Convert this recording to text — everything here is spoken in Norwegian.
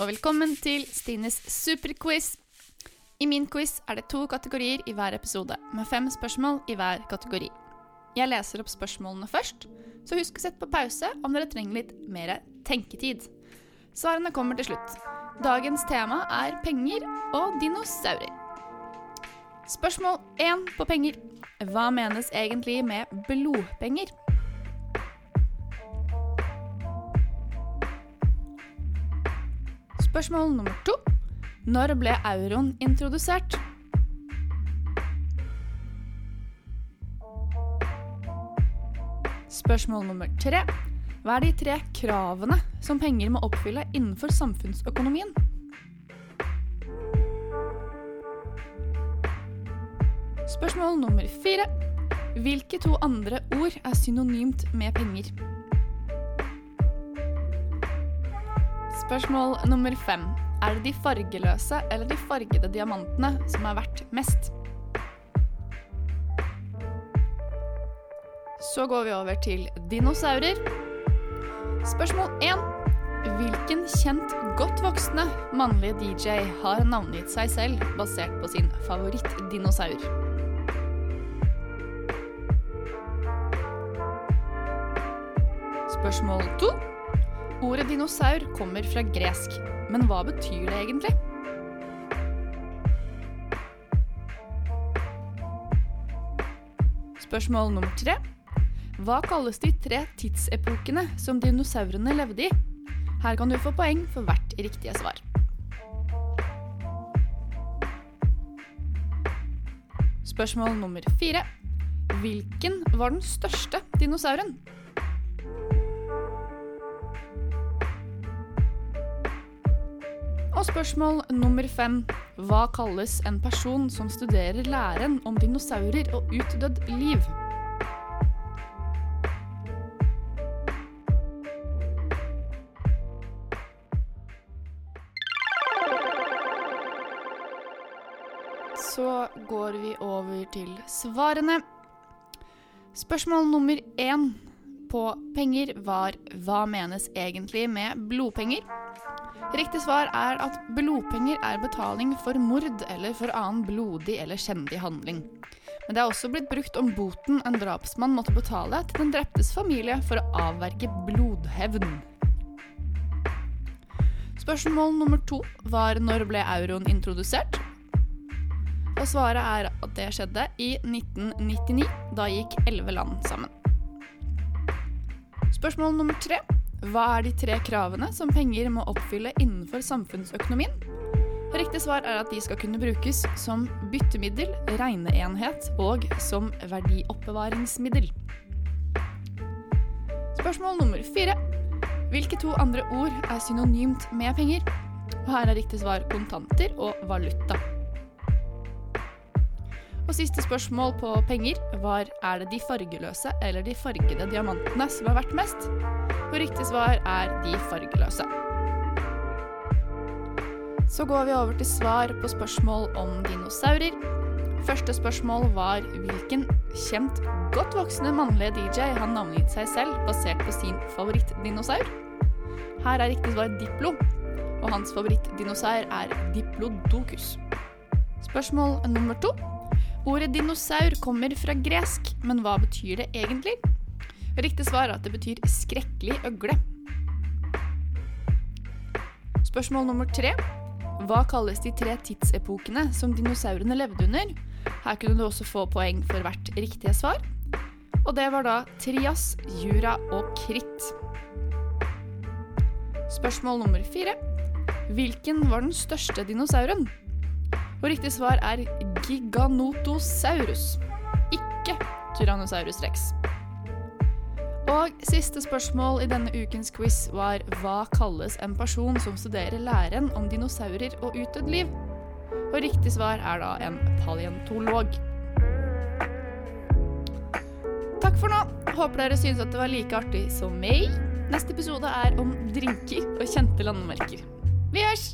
og velkommen til Stines superquiz. I min quiz er det to kategorier i hver episode, med fem spørsmål i hver kategori. Jeg leser opp spørsmålene først, så husk å sette på pause om dere trenger litt mer tenketid. Svarene kommer til slutt. Dagens tema er penger og dinosaurer. Spørsmål én på penger. Hva menes egentlig med blodpenger? Spørsmål nummer to. Når ble euroen introdusert? Spørsmål nummer tre. Hva er de tre kravene som penger må oppfylle innenfor samfunnsøkonomien? Spørsmål nummer fire. Hvilke to andre ord er synonymt med penger? Spørsmål nummer fem. Er det de fargeløse eller de fargede diamantene som er verdt mest? Så går vi over til dinosaurer. Spørsmål 1. Hvilken kjent, godt voksne mannlige DJ har navngitt seg selv basert på sin favorittdinosaur? Spørsmål 2. Ordet dinosaur kommer fra gresk, men hva betyr det egentlig? Spørsmål nummer tre. Hva kalles de tre tidsepokene som dinosaurene levde i? Her kan du få poeng for hvert riktige svar. Spørsmål nummer fire. Hvilken var den største dinosauren? Og spørsmål nummer fem. Hva kalles en person som studerer læren om dinosaurer og utdødd liv? Så går vi over til svarene. Spørsmål nummer én på penger var hva menes egentlig med blodpenger? Riktig svar er at blodpenger er betaling for mord eller for annen blodig eller kjendig handling. Men det er også blitt brukt om boten en drapsmann måtte betale til den dreptes familie for å avverge blodhevn. Spørsmål nummer to var når ble euroen introdusert? Og svaret er at det skjedde i 1999. Da gikk elleve land sammen. Spørsmål nummer tre. Hva er de tre kravene som penger må oppfylle innenfor samfunnsøkonomien? Riktig svar er at de skal kunne brukes som byttemiddel, regneenhet og som verdioppbevaringsmiddel. Spørsmål nummer fire. Hvilke to andre ord er synonymt med penger? Og her er riktig svar kontanter og valuta. Og siste spørsmål på penger var er det de fargeløse eller de fargede diamantene som er verdt mest? Og riktig svar er de fargeløse. Så går vi over til svar på spørsmål om dinosaurer. Første spørsmål var hvilken kjent, godt voksne mannlige DJ har navngitt seg selv basert på sin favorittdinosaur? Her er riktig svar Diplo, og hans favorittdinosaur er Diplodocus. Spørsmål nummer to. Ordet dinosaur kommer fra gresk, men hva betyr det egentlig? Riktig svar er at det betyr skrekkelig øgle. Spørsmål nummer tre. Hva kalles de tre tidsepokene som dinosaurene levde under? Her kunne du også få poeng for hvert riktige svar. Og det var da Trias, Jura og Kritt. Spørsmål nummer fire. Hvilken var den største dinosauren? Og riktig svar er Giganotosaurus, ikke Tyrannosaurus rex. Og siste spørsmål i denne ukens quiz var hva kalles en person som studerer læren om dinosaurer og utdødd liv? Og riktig svar er da en paleontolog. Takk for nå. Håper dere synes at det var like artig som meg. Neste episode er om drinker og kjente landemerker. Vi hørs!